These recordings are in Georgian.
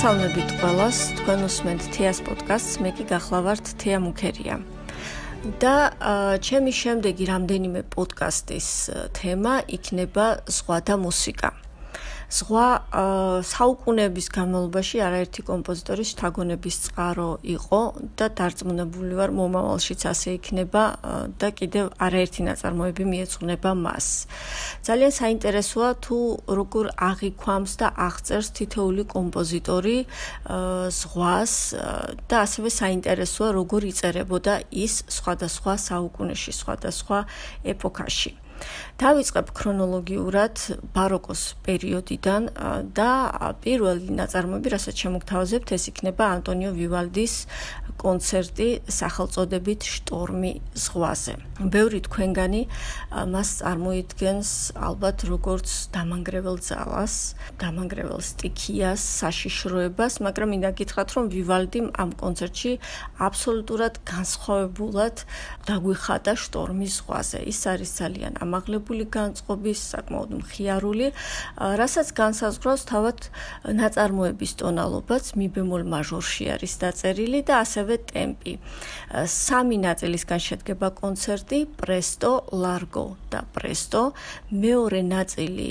მოგესალმებით ყველას, თქვენ უსმენთ თეას პოდკასტს, მე კი გახლავართ თეა მუქერია. და ჩემი შემდეგი რამდენიმე პოდკასტის თემა იქნება ზღვა და მუსიკა. სხვა საუკუნეების განმავლობაში არაერთი კომპოზიტორის თაგონების წყარო იყო და დარწმუნებული ვარ მომავალშიც ასე იქნება და კიდევ არაერთი ნაწარმოები მიეძღვნება მას. ძალიან საინტერესოა თუ როგორ აღიქვამს და აღწერს თითოეული კომპოზიტორი ზღვას და ასევე საინტერესოა როგორ იწერებოდა ის სხვადასხვა საუკუნეში, სხვადასხვა ეპოქაში. დავიწყებ ქრონოლოგიურად ბაროკოს პერიოდიდან და პირველი ნაწარმოები, რასაც შემოგთავაზებთ, ეს იქნება ანტონიო ვივალდის კონცერტი სახელწოდებით შტორმი ზღვაზე. ბევრი თქვენგანი მას წარმოიდგენს ალბათ როგორც დამანგრეველ ძალას, დამანგრეველ სტიქიას, საშიშროებას, მაგრამ მინდა გითხრათ, რომ ვივალდიმ ამ კონცერტში აბსოლუტურად განსხვავებულად დაგვიხადა შტორმი ზღვაზე. ის არის ძალიან ამაღლებული განწყობის, საკმაოდ მხიარული, რასაც განსაზღვრავს თავად ნაწარმოების ტონალობაც, մի ბემოლ მაჟორში არის დაწერილი და ასევე ასევე ტემპი. სამი ნაწილისგან შედგება კონცერტი: პრესტო, ლარგო და პრესტო. მეორე ნაწილი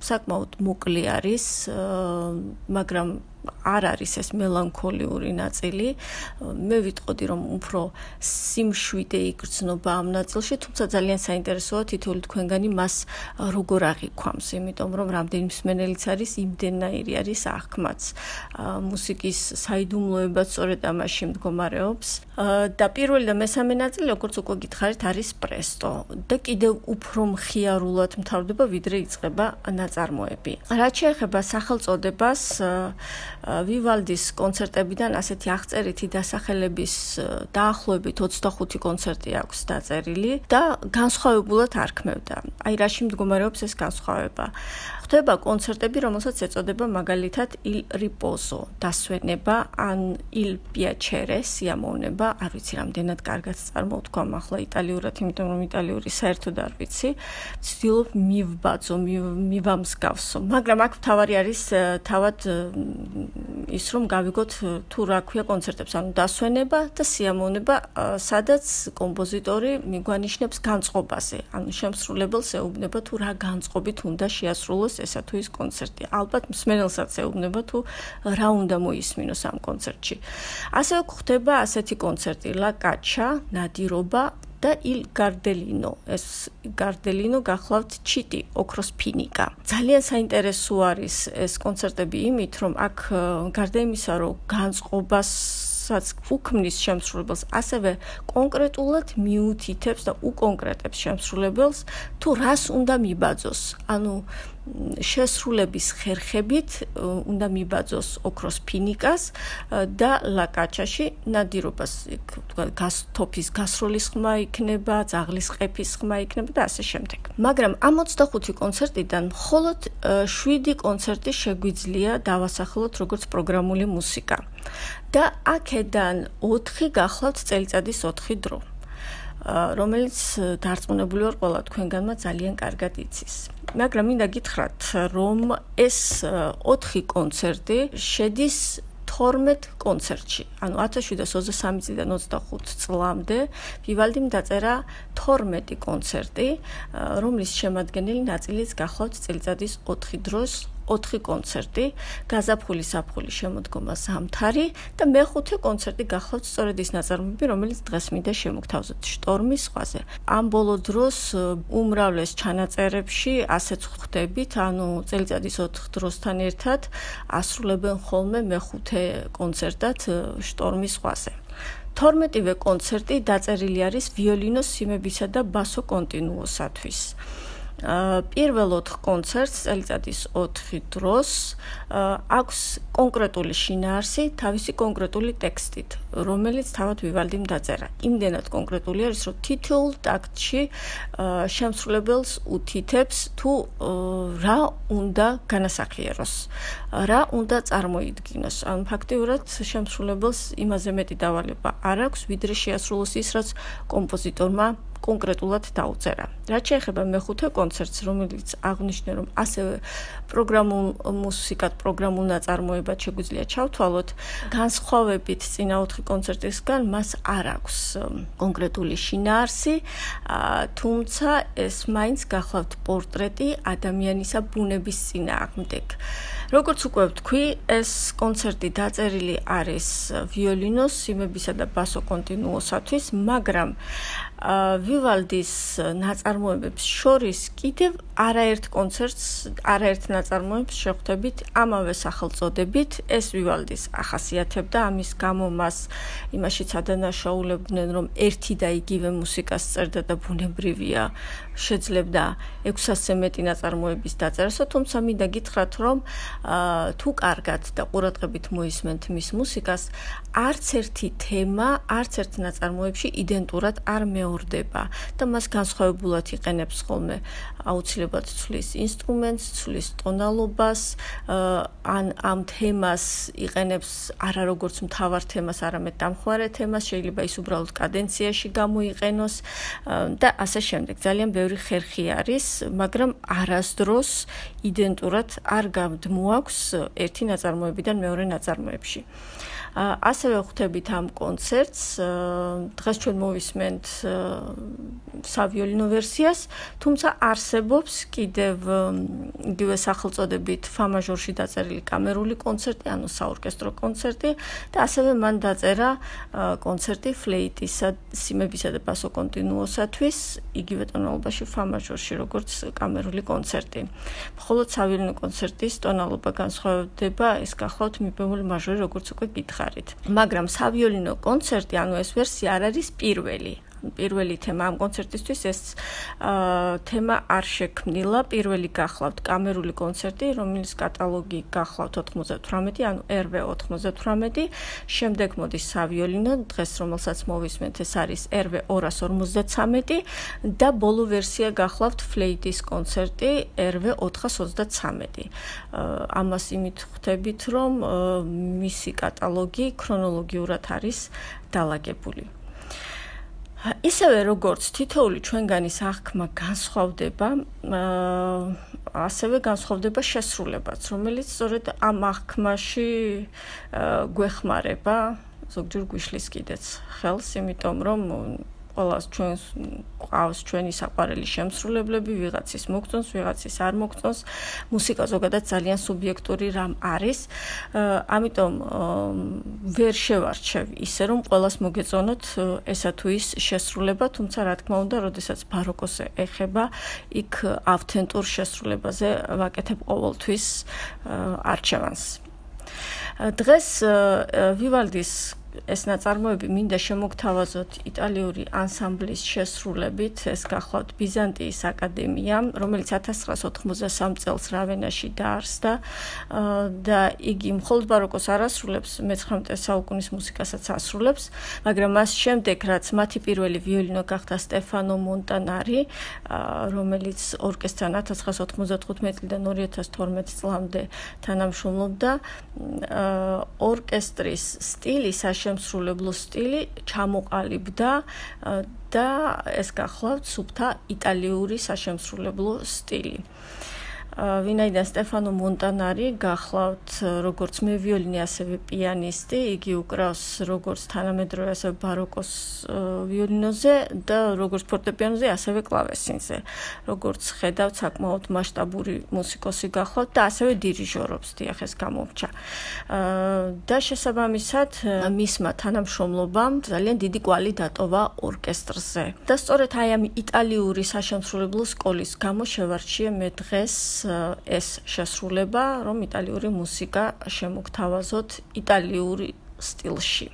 საკმაოდ მოკლე არის, მაგრამ არ არის ეს მელანქოლიური ნაწილი. მე ვიტყოდი რომ უფრო სიმშვიდე იგრძნობა ამ ნაწილში, თუმცა ძალიან საინტერესოა თითოეული თქვენგანი მას როგორ აღიქვამს, იმიტომ რომ რამდენი მსმენელიც არის, იმდენაირი არის აღქმაც. მუსიკის საიდუმლოებაც სწორედ ამაში მდგომარეობს. და პირველი და მესამე ნაწილი, როგორც უკვე გითხარით, არის პრესტო და კიდევ უფრო მხიარულად მთავრდება, ვიდრე იწყება ნაწარმოები. რაც შეეხება სახელწოდებას, ვივალდის კონცერტებიდან ასეთი აღწერითი დასახელების დაახლოებით 25 კონცერტი აქვს დაწერილი და განსხვავებულად არქმევდა. აი რაში მდგომარეობს ეს განსხვავება? ხდება კონცერტები, რომელსაც ეწოდება მაგალითად Il Riposo, დასვენება ან Il Piacere, სიამოვნება, არ ვიცი რამდენად კარგად წარმოვთქვა ახლა იტალიურად, იმიტომ რომ იტალიური საერთოდ არ ვიცი. ცდილობ მივბაძო, მივამსგავსო, მაგრამ აქ თავარი არის თავად ის რომ გავიგოთ თუ რა ქვია კონცერტებს, ანუ დასვენება და სიამოვნება, სადაც კომპოზიტორი მიგვანიშნებს განწყობაზე, ანუ შემსრულებელს ეუბნება თუ რა განწყობით უნდა შეასრულოს ესა თუ ის კონცერტი. ალბათ მსმენელსაც ეუბნება თუ რა უნდა მოისმინოს ამ კონცერტში. ასევე გვხდება ასეთი კონცერტი La Caccia, ნადირობა და Il Gardelino. ეს Gardelino გახლავთ ჩიტი, ოქროს ფინიკა. ძალიან საინტერესო არის ეს კონცერტები იმით, რომ აქ გარდა იმისა, რომ განწყობას საც უქმნის შემსრულებელს, ასევე კონკრეტულად მიუთითებს და უკონკრეტებს შემსრულებელს, თუ რას უნდა მიბაძოს. ანუ შესრულების ხერხებით უნდა მიბაძოს ოქროს ფინიკას და ლაკაჩაში ნადირობას თქვა გასთოფის გასროლის ხმა იქნება, ძაღლის ყეფის ხმა იქნება და ასე შემდეგ. მაგრამ ამ 25 კონცერტიდან მხოლოდ 7 კონცერტი შეგვიძლია დავასახელოთ როგორც პროგრამული მუსიკა. და აქედან 4 გახლავთ წელიწადის 4 დრო. რომელიც დარწმუნებული ვარ ყველა თქვენგანმა ძალიან კარგად იცის. მაგრამ მინდა გითხრათ, რომ ეს 4 კონცერტი შედის 12 კონცერტში. ანუ 1723 წლიდან 25 წლამდე ვივალდიმ დაწერა 12 კონცერტი, რომლის შემადგენელი ნაწილიც გახლავთ წელიწადის 4 დროს 4 კონცერტი, გაზაფხული საფხული შემოდგომა სამთარი და მეხუთე კონცერტი გახლავთ სწორედ ის ნაწარმოები, რომელიც დღეს მინდა შემოგთავაზოთ შტორმის ზღვაზე. ამ ბოლო დროს უმრავლეს ჩანაწერებში ასეც ხვდებით, ანუ წელიწადის 4 დროსთან ერთად ასრულებენ ხოლმე მეხუთე კონცერტად შტორმის ზღვაზე. 12ვე კონცერტი დაწერილი არის ვიოლინოს სიმებისა და ბასო კონტინუოსათვის. პირველ 4 კონცერტს წელიწადის 4 დროს აქვს კონკრეტული შინაარსი თავისი კონკრეტული ტექსტით, რომელიც თავად ვივალდიმ დაწერა. იმდენად კონკრეტული არის, რომ თითოეულ ტაქტში შემსრულებელს უთითებს თუ რა უნდა განასახიეროს, რა უნდა წარმოიდგინოს. ან ფაქტიურად შემსრულებელს იმაზე მეტი დავალება არ აქვს, ვიდრე შეასრულოს ის, რაც კომპოზიტორმა კონკრეტულად დაუწერა. რაც შეეხება მეხუთე კონცერტს, რომელიც აღნიშნე რომ ასევე პროგრამულ მუსიკად პროგრამულ ნაწარმოებად შეგვიძლია ჩავთვალოთ, განსხვავებით წინა 4 კონცერტისგან მას არ აქვს კონკრეტული შინაარსი, თუმცა ეს მაინც გახლავთ პორტრეტი ადამიანისა ბუნების წინააღმდეგ. როგორც უკვე ვთქვი, ეს კონცერტი დაწერილი არის ვიოლინოს, სიმებისა და ბასო კონტინუოსათვის, მაგრამ ვივალდის ნაწარმოებებს შორის კიდევ არაერთ კონცერტს, არაერთ ნაწარმოებს შეხვდებით ამავე სახელწოდებით. ეს ვივალდის ახასიათებდა, ამის გამო მას იმაშიც ადანაშაულებდნენ, რომ ერთი და იგივე მუსიკას წერდა და ბუნებრივია, შეძლებდა 600-ზე მეტი ნაწარმოების დაწერასო, თუმცა მინდა გითხრათ, რომ თუ კარგად და ყურადღებით მოისმენთ მის მუსიკას, არც ერთი თემა, არც ერთ ნაწარმოებში იდენტურად არ მეორდება და მას განსხვავებულად იყენებს ხოლმე აუცილებლად ცვლის ინსტრუმენტს, ცვლის ტონალობას, ან ამ თემას იყენებს არა როგორც მთავარ თემას, არამედ დამხმარე თემას, შეიძლება ის უბრალოდ კადენციაში გამოიყენოს და ასე შემდეგ. ძალიან ბევრი ხერხი არის, მაგრამ არასდროს იდენტურად არ გამდმოაქვს ერთი ნაწარმოებიდან მეორე ნაწარმოებში. ასევე ხვდებით ამ კონცერტს დღეს ჩვენ მოვისმენთ სავიოლინო ვერსიას თუმცა არსებობს კიდევ იგივე სახელწოდებით ფა მაჟორში დაწერილი კამერული კონცერტი ანუ საორკესტრო კონცერტი და ასევე მან დაწერა კონცერტი ფლეიტისა სიმებისა და ბასო კონტინუოსათვის იგივე ტონალობაში ფა მაჟორში როგორც კამერული კონცერტი. მხოლოდ სავიოლინო კონცერტის ტონალობა განსხვავდება ეს გახლავთ მიბემოლ მაჟორი როგორც უკვე გითხრა გითხარით. მაგრამ სავიოლინო კონცერტი, ანუ ეს ვერსია არ არის პირველი. პირველი თემა ამ კონცერტისთვის ეს თემა არ შექმნილა. პირველი გახლავთ კამერული კონცერტი, რომელიც კატალოგი გახლავთ 98, ანუ RV98. შემდეგ მოდის სავიოლინო, დღეს რომელსაც მოვისმენთ, ეს არის RV253 და ბოლო ვერსია გახლავთ ფლეიტის კონცერტი RV423. ამას იმით ხვდებით, რომ მისი კატალოგი ქრონოლოგიურად არის დალაგებული. ისევე როგორც თითოული ჩვენგანის აღქმა განსხვავდება, ასევე განსხვავდება შესრულებაც, რომელიც სწორედ ამ აღქმაში გვეხმარება, ზოგჯერ გვიშლის კიდეც ხელს, იმიტომ რომ ყოველას ჩვენს ყავს ჩვენი საყვარელი შემსრულებლები, ვიღაცის მოგწონს, ვიღაცის არ მოგწონს. მუსიკა ზოგადად ძალიან სუბიექტური რამ არის. ამიტომ ვერ შევარჩევ ისე რომ ყოველას მოგეწონოთ ესა თუ ის შესრულება, თუმცა რა თქმა უნდა, როდესაც ბაროკოს ეხება, იქ ავთენტურ შესრულებაზე ვაკეთებ ყოველთვის არჩევანს. დღეს ვივალდის ეს ნაწარმოები მინდა შემოგთავაზოთ იტალიური ანსამბლის შესრულებით. ეს გახლავთ ბიზანტიის აკადემია რომელიც 1993 წელს რავენაში დაარსდა და იგი მხოლოდ ბაროკოს არ ასრულებს მე-19 საუკუნის მუსიკასაც ასრულებს მაგრამ მას შემდეგ რაც მათი პირველი ვიოლინო გახდა სტეფანო მონტანარი რომელიც ორკესტრთან 1995 წლიდან 2012 წლამდე თანამშრომლობდა ორკესტრის სტილი საშ შემსრულებლო სტილი ჩამოყალიბდა და ეს გახლავთ სუფთა იტალიური საშემსრულებლო სტილი. ვინაიდან სტეფანო მონტანარი გახლავთ როგორც მე ვიოლინი ასევე პიანისტი, იგი უკრავს როგორც თანამედროვე ასევე ბაროკოს ვიოლინოზე და როგორც ფორტეპიანოზე ასევე კლავესინზე. როგორც ხედავთ, საკმაოდ მასშტაბური მუსიკოსი გახლავთ და ასევე დირიჟორობს, დიახ ეს გამოვჭა. და შესაბამისად მისმა თანამშრომლობამ ძალიან დიდი კვალი დატოვა ორკესტრზე. და სწორედ აი ამ იტალიური საშემსრულებლო სკოლის გამო შევარჩიე მე დღეს ეს შესრულება, რომ იტალიური მუსიკა შემოგთავაზოთ იტალიური სტილში.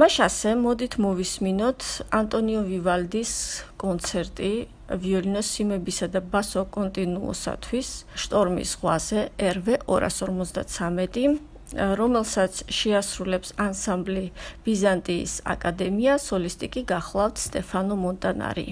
მაშასე მოდით მოვისმინოთ ანტონიო ვივალდის კონცერტი ვიოლინოს სიმებისა და ბასო კონტინუოსათვის შტორმის ზღვაზე RV 253 რომელსაც შეასრულებს ანსამბლი ბიზანტიის აკადემია სოლისტიკი გახლავთ სტეფანო მონტანარი.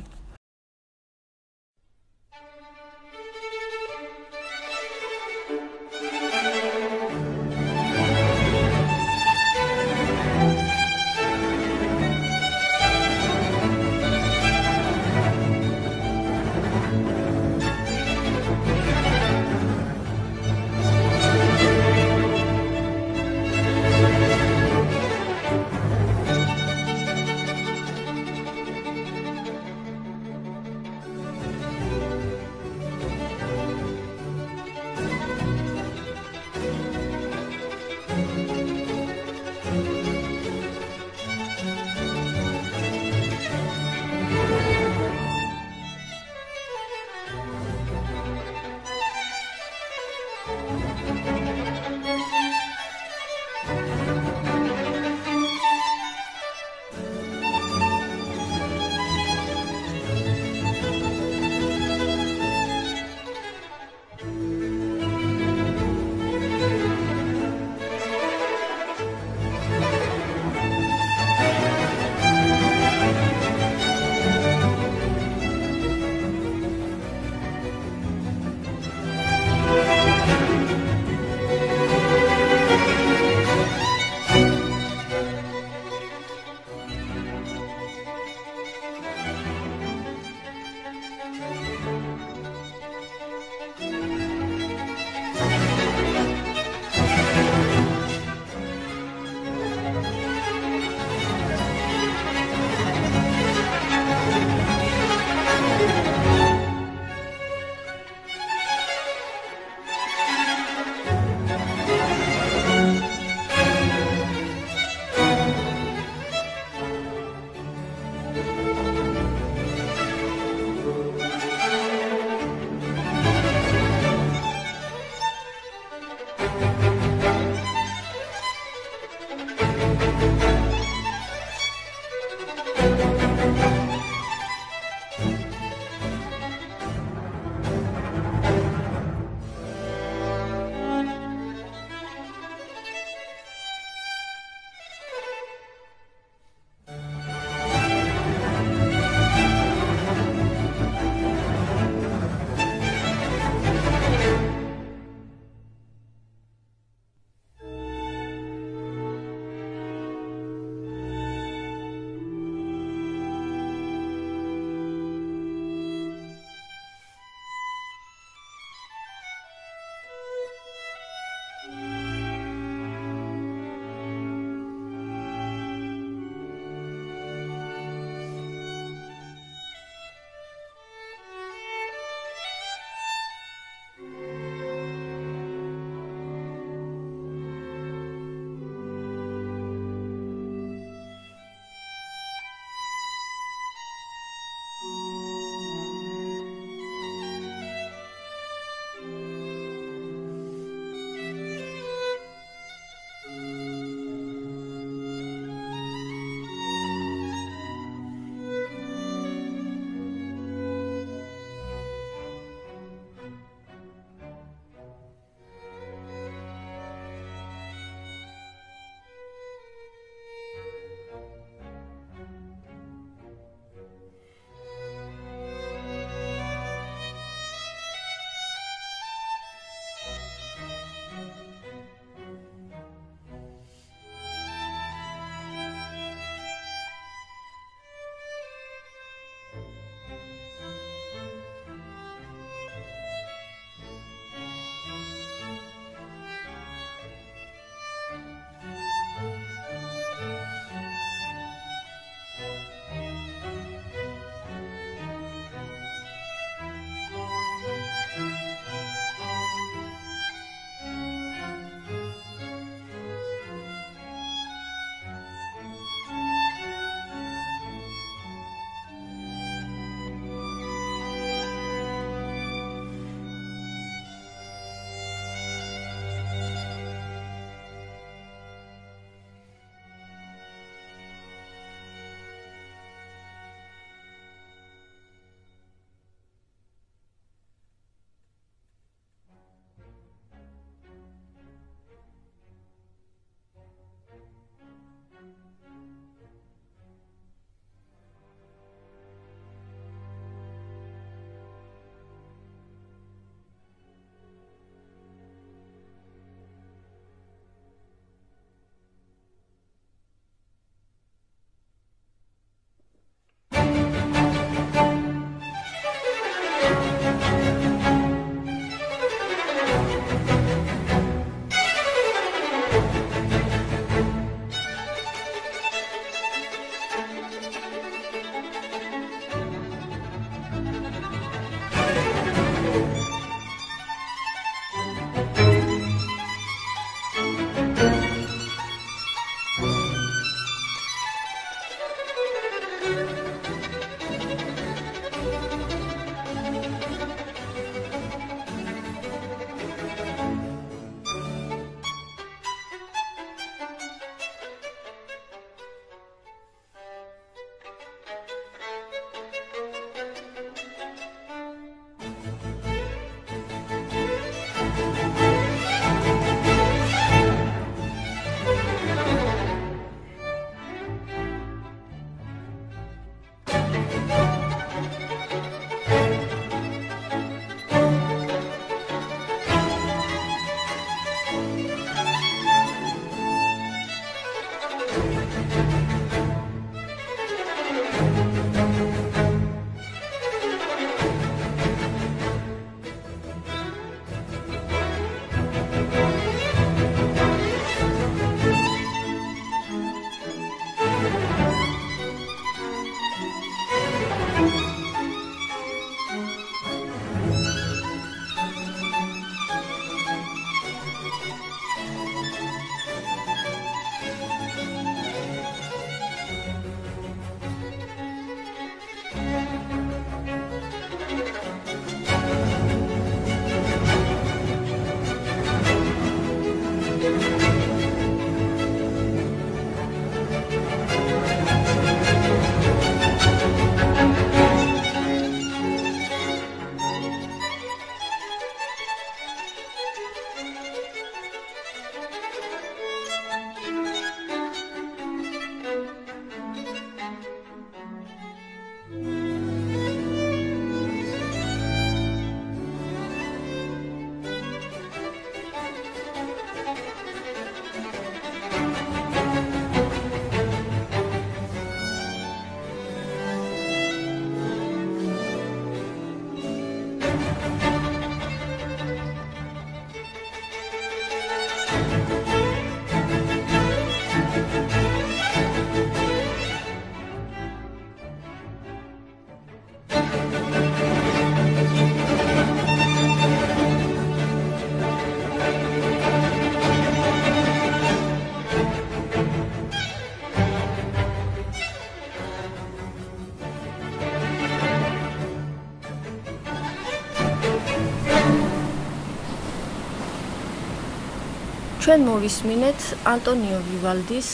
ჩვენ მოვისმინეთ ანტონიო ვივალდის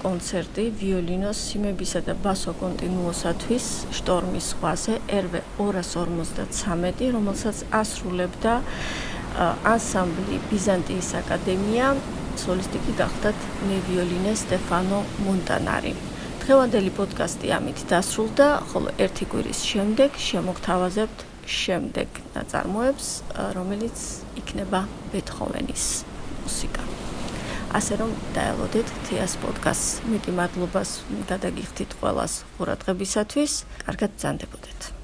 კონცერტი ვიოლინოს სიმებისა და ბასო კონტინუოსათვის შტორმის ზღვაზე RV 253, რომელსაც ასრულებდა ანსამბლი ბიზანტიის აკადემია, სოლისტი კი გახდათ მე ვიოლინე სტეფანო მონტანარი. დღევანდელი პოდკასტი ამით დასრულდა, ხოლო ერთი კვირის შემდეგ შემოგთავაზებთ შემდეგ ნაწარმოებს, რომელიც იქნება ბეთჰოვენის მუსიკა. ასე რომ დაელოდეთ თეას პოდკასტს. მეტი მადლობას გადაგიხდით ყველას ყურადღებისათვის. კარგად ბრძანდებოდეთ.